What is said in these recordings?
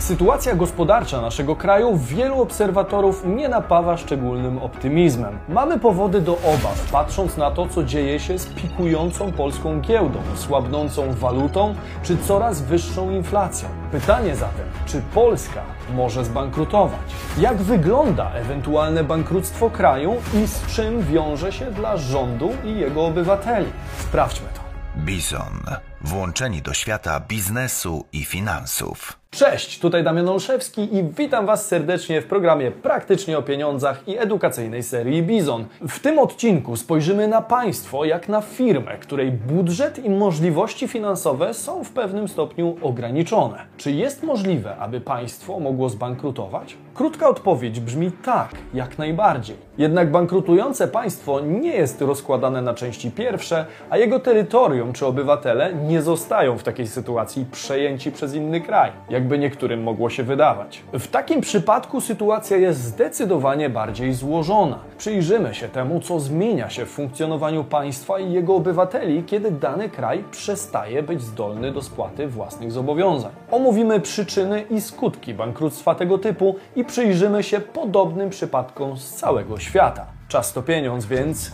Sytuacja gospodarcza naszego kraju wielu obserwatorów nie napawa szczególnym optymizmem. Mamy powody do obaw, patrząc na to, co dzieje się z pikującą polską giełdą, słabnącą walutą czy coraz wyższą inflacją. Pytanie zatem, czy Polska może zbankrutować? Jak wygląda ewentualne bankructwo kraju i z czym wiąże się dla rządu i jego obywateli? Sprawdźmy to. Bizon. Włączeni do świata biznesu i finansów. Cześć, tutaj Damian Olszewski i witam Was serdecznie w programie Praktycznie o pieniądzach i edukacyjnej serii Bizon. W tym odcinku spojrzymy na państwo jak na firmę, której budżet i możliwości finansowe są w pewnym stopniu ograniczone. Czy jest możliwe, aby państwo mogło zbankrutować? Krótka odpowiedź brzmi tak, jak najbardziej. Jednak bankrutujące państwo nie jest rozkładane na części pierwsze, a jego terytorium czy obywatele nie zostają w takiej sytuacji przejęci przez inny kraj jakby niektórym mogło się wydawać. W takim przypadku sytuacja jest zdecydowanie bardziej złożona. Przyjrzymy się temu, co zmienia się w funkcjonowaniu państwa i jego obywateli, kiedy dany kraj przestaje być zdolny do spłaty własnych zobowiązań. Omówimy przyczyny i skutki bankructwa tego typu i przyjrzymy się podobnym przypadkom z całego świata. Czas to pieniądz, więc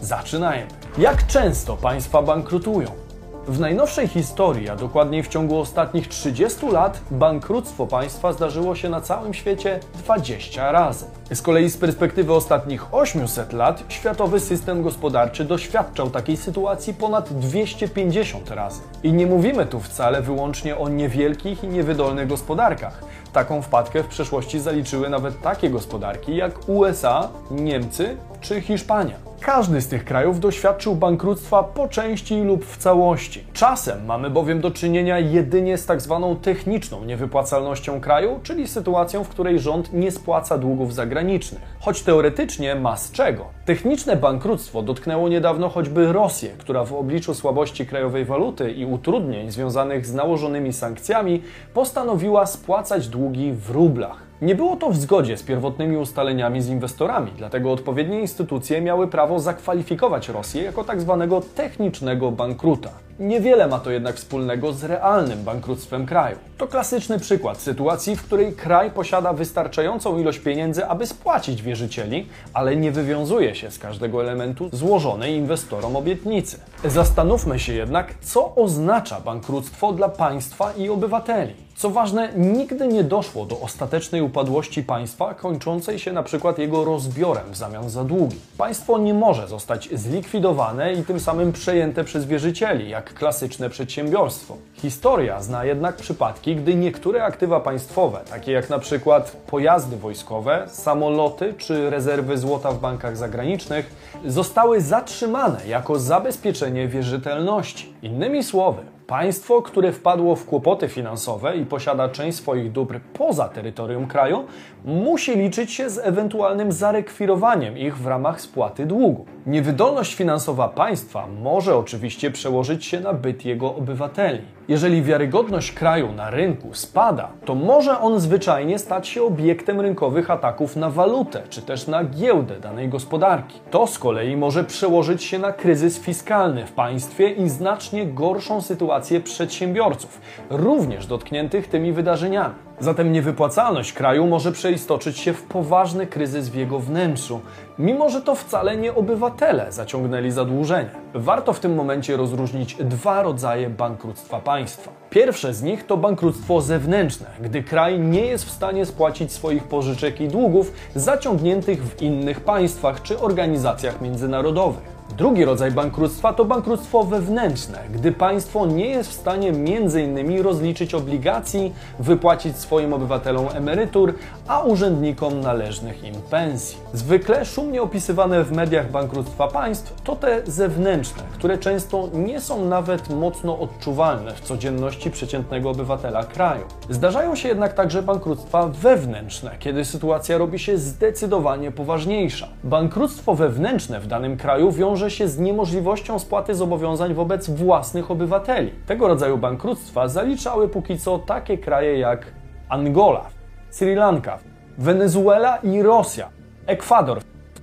zaczynajmy. Jak często państwa bankrutują? W najnowszej historii, a dokładniej w ciągu ostatnich 30 lat, bankructwo państwa zdarzyło się na całym świecie 20 razy. Z kolei z perspektywy ostatnich 800 lat, światowy system gospodarczy doświadczał takiej sytuacji ponad 250 razy. I nie mówimy tu wcale wyłącznie o niewielkich i niewydolnych gospodarkach. Taką wpadkę w przeszłości zaliczyły nawet takie gospodarki jak USA, Niemcy czy Hiszpania. Każdy z tych krajów doświadczył bankructwa po części lub w całości. Czasem mamy bowiem do czynienia jedynie z tak zwaną techniczną niewypłacalnością kraju, czyli sytuacją, w której rząd nie spłaca długów zagranicznych. Choć teoretycznie ma z czego. Techniczne bankructwo dotknęło niedawno choćby Rosję, która w obliczu słabości krajowej waluty i utrudnień związanych z nałożonymi sankcjami postanowiła spłacać długi w rublach. Nie było to w zgodzie z pierwotnymi ustaleniami z inwestorami, dlatego odpowiednie instytucje miały prawo zakwalifikować Rosję jako tak zwanego technicznego bankruta. Niewiele ma to jednak wspólnego z realnym bankructwem kraju. To klasyczny przykład sytuacji, w której kraj posiada wystarczającą ilość pieniędzy, aby spłacić wierzycieli, ale nie wywiązuje się z każdego elementu złożonej inwestorom obietnicy. Zastanówmy się jednak, co oznacza bankructwo dla państwa i obywateli. Co ważne, nigdy nie doszło do ostatecznej upadłości państwa, kończącej się na przykład jego rozbiorem w zamian za długi. Państwo nie może zostać zlikwidowane i tym samym przejęte przez wierzycieli, jak klasyczne przedsiębiorstwo. Historia zna jednak przypadki, gdy niektóre aktywa państwowe, takie jak na przykład pojazdy wojskowe, samoloty czy rezerwy złota w bankach zagranicznych, zostały zatrzymane jako zabezpieczenie wierzytelności. Innymi słowy, Państwo, które wpadło w kłopoty finansowe i posiada część swoich dóbr poza terytorium kraju, musi liczyć się z ewentualnym zarekwirowaniem ich w ramach spłaty długu. Niewydolność finansowa państwa może oczywiście przełożyć się na byt jego obywateli. Jeżeli wiarygodność kraju na rynku spada, to może on zwyczajnie stać się obiektem rynkowych ataków na walutę czy też na giełdę danej gospodarki. To z kolei może przełożyć się na kryzys fiskalny w państwie i znacznie gorszą sytuację przedsiębiorców, również dotkniętych tymi wydarzeniami. Zatem niewypłacalność kraju może przeistoczyć się w poważny kryzys w jego wnętrzu, mimo że to wcale nie obywatele zaciągnęli zadłużenie. Warto w tym momencie rozróżnić dwa rodzaje bankructwa państwa. Pierwsze z nich to bankructwo zewnętrzne, gdy kraj nie jest w stanie spłacić swoich pożyczek i długów zaciągniętych w innych państwach czy organizacjach międzynarodowych. Drugi rodzaj bankructwa to bankructwo wewnętrzne, gdy państwo nie jest w stanie m.in. rozliczyć obligacji, wypłacić swoim obywatelom emerytur, a urzędnikom należnych im pensji. Zwykle szumnie opisywane w mediach bankructwa państw to te zewnętrzne, które często nie są nawet mocno odczuwalne w codzienności przeciętnego obywatela kraju. Zdarzają się jednak także bankructwa wewnętrzne, kiedy sytuacja robi się zdecydowanie poważniejsza. Bankructwo wewnętrzne w danym kraju wiąże wiąże się z niemożliwością spłaty zobowiązań wobec własnych obywateli. Tego rodzaju bankructwa zaliczały póki co takie kraje jak Angola, Sri Lanka, Wenezuela i Rosja, Ekwador,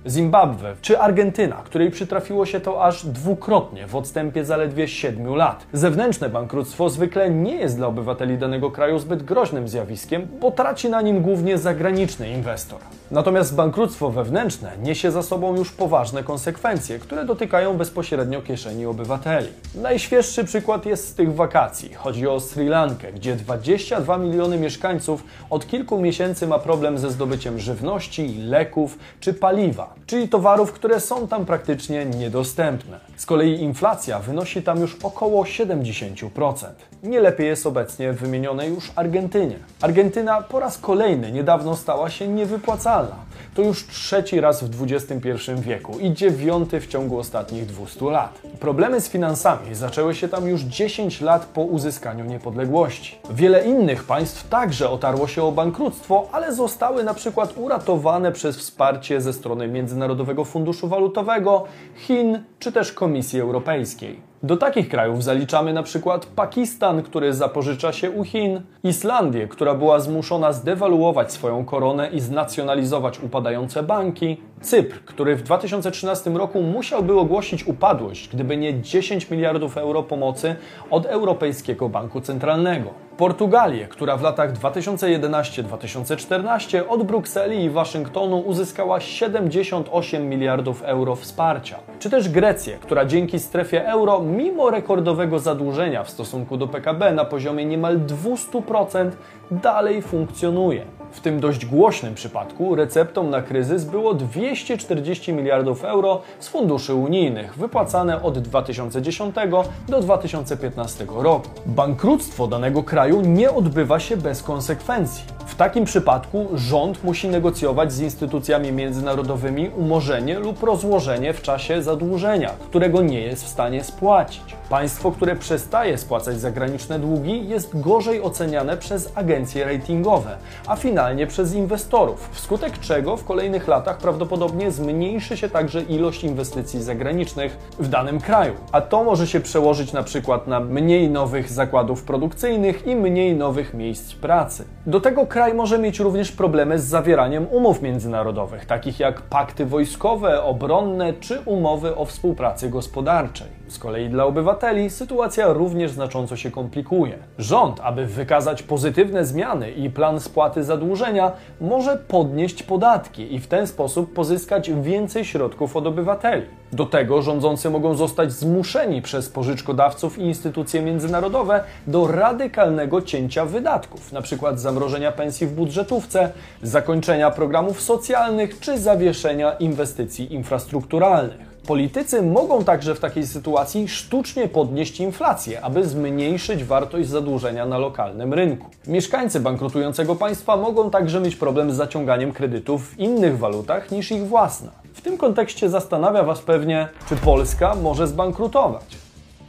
Zimbabwe czy Argentyna, której przytrafiło się to aż dwukrotnie w odstępie zaledwie 7 lat. Zewnętrzne bankructwo zwykle nie jest dla obywateli danego kraju zbyt groźnym zjawiskiem, bo traci na nim głównie zagraniczny inwestor. Natomiast bankructwo wewnętrzne niesie za sobą już poważne konsekwencje, które dotykają bezpośrednio kieszeni obywateli. Najświeższy przykład jest z tych wakacji. Chodzi o Sri Lankę, gdzie 22 miliony mieszkańców od kilku miesięcy ma problem ze zdobyciem żywności, leków czy paliwa, czyli towarów, które są tam praktycznie niedostępne. Z kolei inflacja wynosi tam już około 70%. Nie lepiej jest obecnie w wymienionej już Argentynie. Argentyna po raz kolejny niedawno stała się niewypłacalna. To już trzeci raz w XXI wieku i dziewiąty w ciągu ostatnich 200 lat. Problemy z finansami zaczęły się tam już 10 lat po uzyskaniu niepodległości. Wiele innych państw także otarło się o bankructwo, ale zostały na przykład uratowane przez wsparcie ze strony Międzynarodowego Funduszu Walutowego, Chin czy też Komisji Europejskiej. Do takich krajów zaliczamy na przykład Pakistan, który zapożycza się u Chin, Islandię, która była zmuszona zdewaluować swoją koronę i znacjonalizować upadające banki, Cypr, który w 2013 roku musiałby ogłosić upadłość, gdyby nie 10 miliardów euro pomocy od Europejskiego Banku Centralnego. Portugalię, która w latach 2011-2014 od Brukseli i Waszyngtonu uzyskała 78 miliardów euro wsparcia. Czy też Grecję, która dzięki strefie euro, mimo rekordowego zadłużenia w stosunku do PKB na poziomie niemal 200%, dalej funkcjonuje. W tym dość głośnym przypadku receptą na kryzys było 240 miliardów euro z funduszy unijnych, wypłacane od 2010 do 2015 roku. Bankructwo danego kraju nie odbywa się bez konsekwencji. W takim przypadku rząd musi negocjować z instytucjami międzynarodowymi umorzenie lub rozłożenie w czasie zadłużenia, którego nie jest w stanie spłacić. Państwo, które przestaje spłacać zagraniczne długi, jest gorzej oceniane przez agencje ratingowe, a finalnie przez inwestorów, wskutek czego w kolejnych latach prawdopodobnie zmniejszy się także ilość inwestycji zagranicznych w danym kraju. A to może się przełożyć na przykład na mniej nowych zakładów produkcyjnych i mniej nowych miejsc pracy. Do tego kraj może mieć również problemy z zawieraniem umów międzynarodowych, takich jak pakty wojskowe, obronne czy umowy o współpracy gospodarczej. Z kolei dla obywateli sytuacja również znacząco się komplikuje. Rząd, aby wykazać pozytywne zmiany i plan spłaty zadłużenia, może podnieść podatki i w ten sposób pozyskać więcej środków od obywateli. Do tego rządzący mogą zostać zmuszeni przez pożyczkodawców i instytucje międzynarodowe do radykalnego cięcia wydatków, np. zamrożenia pensji w budżetówce, zakończenia programów socjalnych czy zawieszenia inwestycji infrastrukturalnych. Politycy mogą także w takiej sytuacji sztucznie podnieść inflację, aby zmniejszyć wartość zadłużenia na lokalnym rynku. Mieszkańcy bankrutującego państwa mogą także mieć problem z zaciąganiem kredytów w innych walutach niż ich własna. W tym kontekście zastanawia Was pewnie, czy Polska może zbankrutować.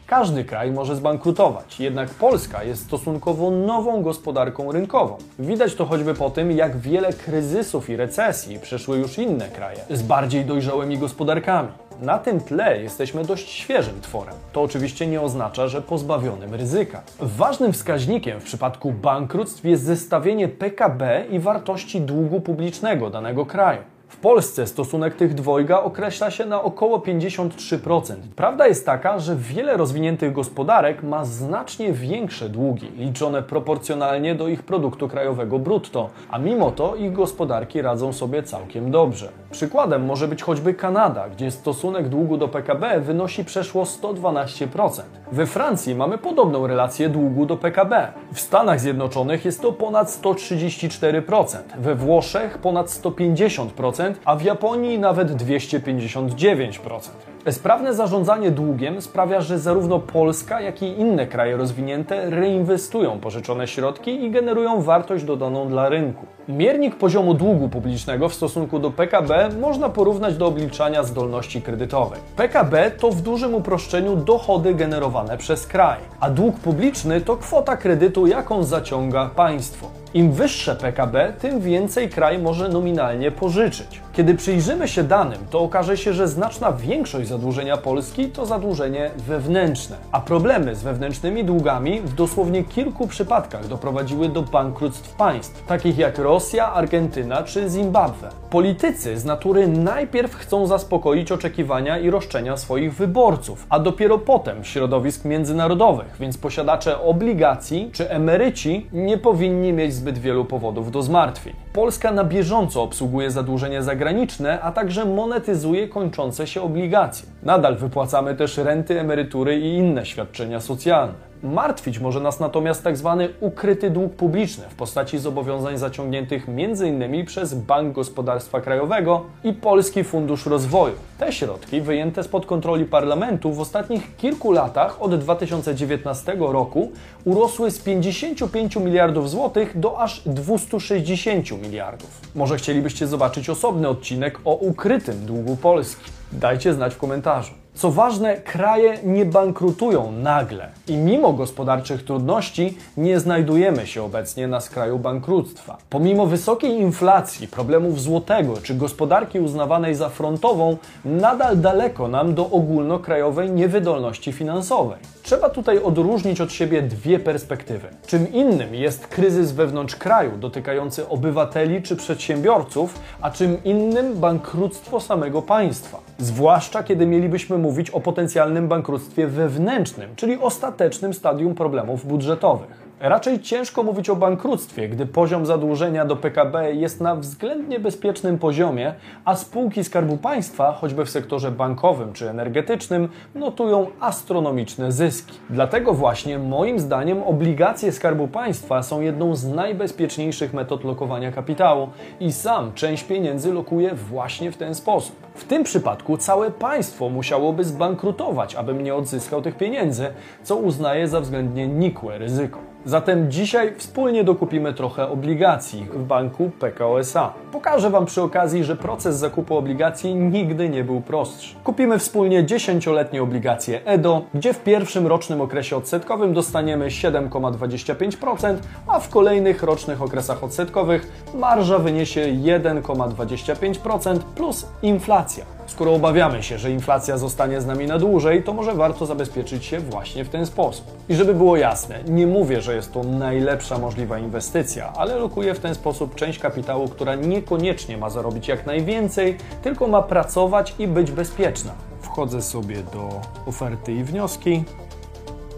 Każdy kraj może zbankrutować, jednak Polska jest stosunkowo nową gospodarką rynkową. Widać to choćby po tym, jak wiele kryzysów i recesji przeszły już inne kraje z bardziej dojrzałymi gospodarkami. Na tym tle jesteśmy dość świeżym tworem. To oczywiście nie oznacza, że pozbawionym ryzyka. Ważnym wskaźnikiem w przypadku bankructw jest zestawienie PKB i wartości długu publicznego danego kraju. W Polsce stosunek tych dwojga określa się na około 53%. Prawda jest taka, że wiele rozwiniętych gospodarek ma znacznie większe długi, liczone proporcjonalnie do ich produktu krajowego brutto, a mimo to ich gospodarki radzą sobie całkiem dobrze. Przykładem może być choćby Kanada, gdzie stosunek długu do PKB wynosi przeszło 112%. We Francji mamy podobną relację długu do PKB. W Stanach Zjednoczonych jest to ponad 134%, we Włoszech ponad 150%, a w Japonii nawet 259%. Sprawne zarządzanie długiem sprawia, że zarówno Polska, jak i inne kraje rozwinięte reinwestują pożyczone środki i generują wartość dodaną dla rynku. Miernik poziomu długu publicznego w stosunku do PKB można porównać do obliczania zdolności kredytowej. PKB to w dużym uproszczeniu dochody generowane przez kraj, a dług publiczny to kwota kredytu, jaką zaciąga państwo. Im wyższe PKB, tym więcej kraj może nominalnie pożyczyć. Kiedy przyjrzymy się danym, to okaże się, że znaczna większość zadłużenia Polski to zadłużenie wewnętrzne, a problemy z wewnętrznymi długami w dosłownie kilku przypadkach doprowadziły do bankructw państw, takich jak Rosja, Argentyna czy Zimbabwe. Politycy z natury najpierw chcą zaspokoić oczekiwania i roszczenia swoich wyborców, a dopiero potem środowisk międzynarodowych, więc posiadacze obligacji czy emeryci nie powinni mieć zbyt wielu powodów do zmartwień. Polska na bieżąco obsługuje zadłużenie zagraniczne, a także monetyzuje kończące się obligacje. Nadal wypłacamy też renty, emerytury i inne świadczenia socjalne. Martwić może nas natomiast tzw. Tak ukryty dług publiczny w postaci zobowiązań zaciągniętych m.in. przez Bank Gospodarstwa Krajowego i Polski Fundusz Rozwoju. Te środki, wyjęte spod kontroli parlamentu, w ostatnich kilku latach od 2019 roku urosły z 55 miliardów złotych do aż 260 miliardów. Może chcielibyście zobaczyć osobny odcinek o ukrytym długu Polski? Dajcie znać w komentarzu. Co ważne, kraje nie bankrutują nagle i mimo gospodarczych trudności nie znajdujemy się obecnie na skraju bankructwa. Pomimo wysokiej inflacji, problemów złotego czy gospodarki uznawanej za frontową, nadal daleko nam do ogólnokrajowej niewydolności finansowej. Trzeba tutaj odróżnić od siebie dwie perspektywy. Czym innym jest kryzys wewnątrz kraju dotykający obywateli czy przedsiębiorców, a czym innym bankructwo samego państwa. Zwłaszcza kiedy mielibyśmy mówić o potencjalnym bankructwie wewnętrznym, czyli ostatecznym stadium problemów budżetowych. Raczej ciężko mówić o bankructwie, gdy poziom zadłużenia do PKB jest na względnie bezpiecznym poziomie, a spółki Skarbu Państwa, choćby w sektorze bankowym czy energetycznym, notują astronomiczne zyski. Dlatego właśnie moim zdaniem obligacje Skarbu Państwa są jedną z najbezpieczniejszych metod lokowania kapitału i sam część pieniędzy lokuje właśnie w ten sposób. W tym przypadku całe państwo musiałoby zbankrutować, abym nie odzyskał tych pieniędzy, co uznaję za względnie nikłe ryzyko. Zatem dzisiaj wspólnie dokupimy trochę obligacji w banku PKO SA. Pokażę Wam przy okazji, że proces zakupu obligacji nigdy nie był prostszy. Kupimy wspólnie 10-letnie obligacje EDO, gdzie w pierwszym rocznym okresie odsetkowym dostaniemy 7,25%, a w kolejnych rocznych okresach odsetkowych marża wyniesie 1,25% plus inflacja. Skoro obawiamy się, że inflacja zostanie z nami na dłużej, to może warto zabezpieczyć się właśnie w ten sposób. I żeby było jasne, nie mówię, że jest to najlepsza możliwa inwestycja, ale lokuję w ten sposób część kapitału, która niekoniecznie ma zarobić jak najwięcej, tylko ma pracować i być bezpieczna. Wchodzę sobie do oferty i wnioski.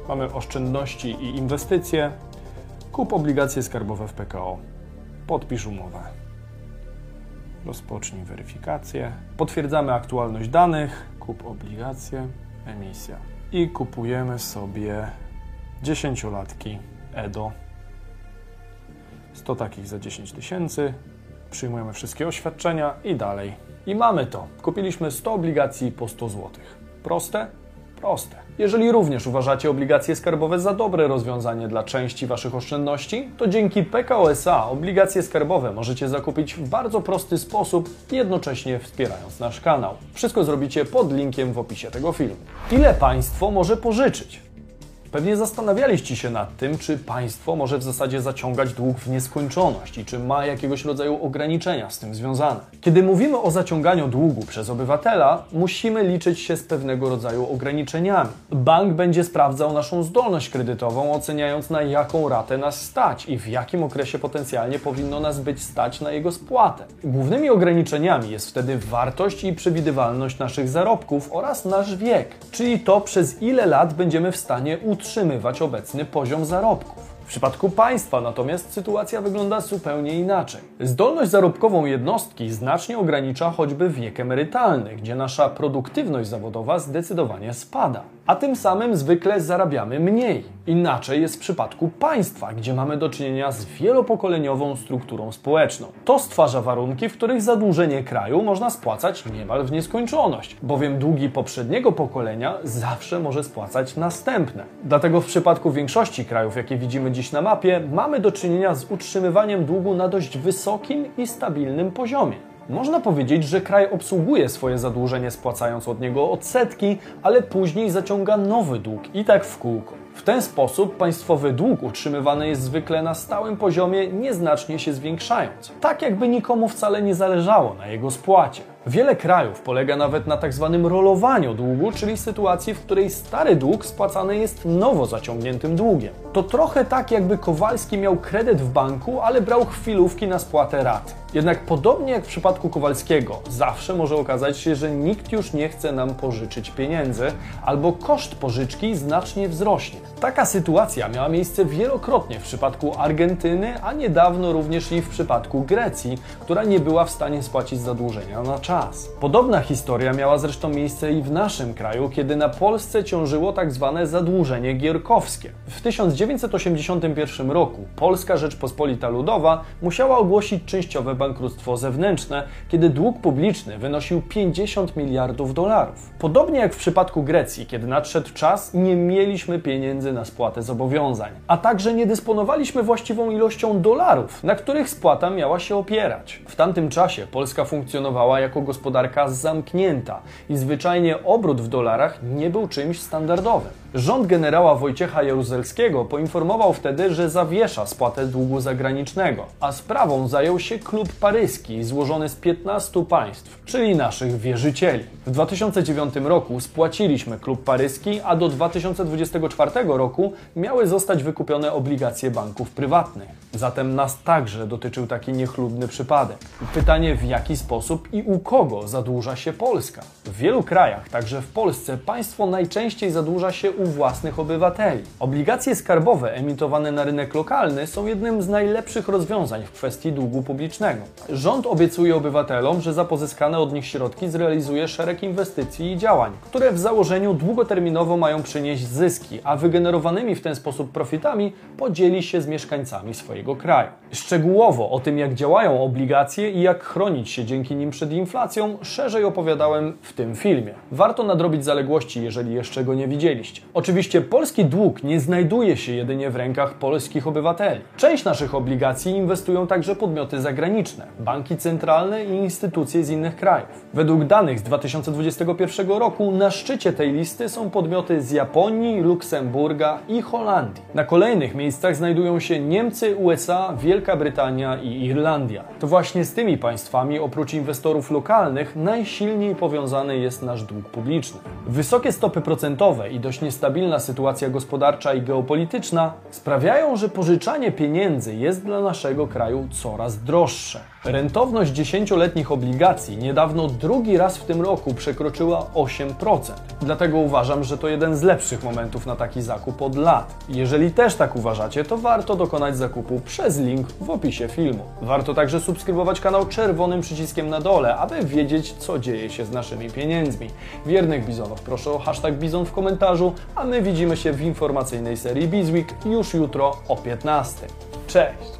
Mamy oszczędności i inwestycje. Kup obligacje skarbowe w PKO. Podpisz umowę. Rozpocznij weryfikację. Potwierdzamy aktualność danych. Kup obligacje, emisja. I kupujemy sobie 10-latki EDO. 100 takich za 10 tysięcy. Przyjmujemy wszystkie oświadczenia i dalej. I mamy to. Kupiliśmy 100 obligacji po 100 zł. Proste? Proste. Jeżeli również uważacie obligacje skarbowe za dobre rozwiązanie dla części Waszych oszczędności, to dzięki PKOSA obligacje skarbowe możecie zakupić w bardzo prosty sposób, jednocześnie wspierając nasz kanał. Wszystko zrobicie pod linkiem w opisie tego filmu. Ile państwo może pożyczyć? Pewnie zastanawialiście się nad tym, czy państwo może w zasadzie zaciągać dług w nieskończoność i czy ma jakiegoś rodzaju ograniczenia z tym związane. Kiedy mówimy o zaciąganiu długu przez obywatela, musimy liczyć się z pewnego rodzaju ograniczeniami. Bank będzie sprawdzał naszą zdolność kredytową, oceniając na jaką ratę nas stać i w jakim okresie potencjalnie powinno nas być stać na jego spłatę. Głównymi ograniczeniami jest wtedy wartość i przewidywalność naszych zarobków oraz nasz wiek, czyli to przez ile lat będziemy w stanie utrzymać utrzymywać obecny poziom zarobków. W przypadku państwa natomiast sytuacja wygląda zupełnie inaczej. Zdolność zarobkową jednostki znacznie ogranicza choćby wiek emerytalny, gdzie nasza produktywność zawodowa zdecydowanie spada a tym samym zwykle zarabiamy mniej. Inaczej jest w przypadku państwa, gdzie mamy do czynienia z wielopokoleniową strukturą społeczną. To stwarza warunki, w których zadłużenie kraju można spłacać niemal w nieskończoność, bowiem długi poprzedniego pokolenia zawsze może spłacać następne. Dlatego w przypadku większości krajów, jakie widzimy dziś na mapie, mamy do czynienia z utrzymywaniem długu na dość wysokim i stabilnym poziomie. Można powiedzieć, że kraj obsługuje swoje zadłużenie spłacając od niego odsetki, ale później zaciąga nowy dług i tak w kółko. W ten sposób państwowy dług utrzymywany jest zwykle na stałym poziomie, nieznacznie się zwiększając. Tak jakby nikomu wcale nie zależało na jego spłacie. Wiele krajów polega nawet na tak zwanym rolowaniu długu, czyli sytuacji, w której stary dług spłacany jest nowo zaciągniętym długiem. To trochę tak, jakby Kowalski miał kredyt w banku, ale brał chwilówki na spłatę rat. Jednak podobnie jak w przypadku Kowalskiego, zawsze może okazać się, że nikt już nie chce nam pożyczyć pieniędzy, albo koszt pożyczki znacznie wzrośnie. Taka sytuacja miała miejsce wielokrotnie w przypadku Argentyny, a niedawno również i w przypadku Grecji, która nie była w stanie spłacić zadłużenia na czas. Podobna historia miała zresztą miejsce i w naszym kraju, kiedy na Polsce ciążyło tak zwane zadłużenie gierkowskie. W 1981 roku Polska Rzeczpospolita Ludowa musiała ogłosić częściowe bankructwo zewnętrzne, kiedy dług publiczny wynosił 50 miliardów dolarów. Podobnie jak w przypadku Grecji, kiedy nadszedł czas, nie mieliśmy pieniędzy na spłatę zobowiązań, a także nie dysponowaliśmy właściwą ilością dolarów, na których spłata miała się opierać. W tamtym czasie Polska funkcjonowała jako gospodarka zamknięta i zwyczajnie obrót w dolarach nie był czymś standardowym. Rząd generała Wojciecha Jaruzelskiego poinformował wtedy, że zawiesza spłatę długu zagranicznego, a sprawą zajął się klub paryski złożony z 15 państw, czyli naszych wierzycieli. W 2009 roku spłaciliśmy klub paryski, a do 2024 roku miały zostać wykupione obligacje banków prywatnych. Zatem nas także dotyczył taki niechlubny przypadek. Pytanie w jaki sposób i u kogo zadłuża się Polska? W wielu krajach, także w Polsce, państwo najczęściej zadłuża się u własnych obywateli. Obligacje skarbowe emitowane na rynek lokalny są jednym z najlepszych rozwiązań w kwestii długu publicznego. Rząd obiecuje obywatelom, że za pozyskane od nich środki zrealizuje szereg inwestycji i działań, które w założeniu długoterminowo mają przynieść zyski, a wygenerowanymi w ten sposób profitami podzieli się z mieszkańcami swojego kraju. Szczegółowo o tym, jak działają obligacje i jak chronić się dzięki nim przed inflacją, szerzej opowiadałem w tym filmie. Warto nadrobić zaległości, jeżeli jeszcze go nie widzieliście. Oczywiście polski dług nie znajduje się jedynie w rękach polskich obywateli. Część naszych obligacji inwestują także podmioty zagraniczne, banki centralne i instytucje z innych krajów. Według danych z 2021 roku na szczycie tej listy są podmioty z Japonii, Luksemburga i Holandii. Na kolejnych miejscach znajdują się Niemcy, USA, Wielka Brytania i Irlandia. To właśnie z tymi państwami, oprócz inwestorów lokalnych, najsilniej powiązany jest nasz dług publiczny. Wysokie stopy procentowe i dość niestabilna sytuacja gospodarcza i geopolityczna sprawiają, że pożyczanie pieniędzy jest dla naszego kraju coraz droższe. Rentowność 10-letnich obligacji niedawno drugi raz w tym roku przekroczyła 8%. Dlatego uważam, że to jeden z lepszych momentów na taki zakup od lat. Jeżeli też tak uważacie, to warto dokonać zakupu przez link w opisie filmu. Warto także subskrybować kanał czerwonym przyciskiem na dole, aby wiedzieć, co dzieje się z naszymi pieniędzmi. Wiernych bizonów proszę o hashtag bizon w komentarzu, a my widzimy się w informacyjnej serii Bizweek już jutro o 15. Cześć!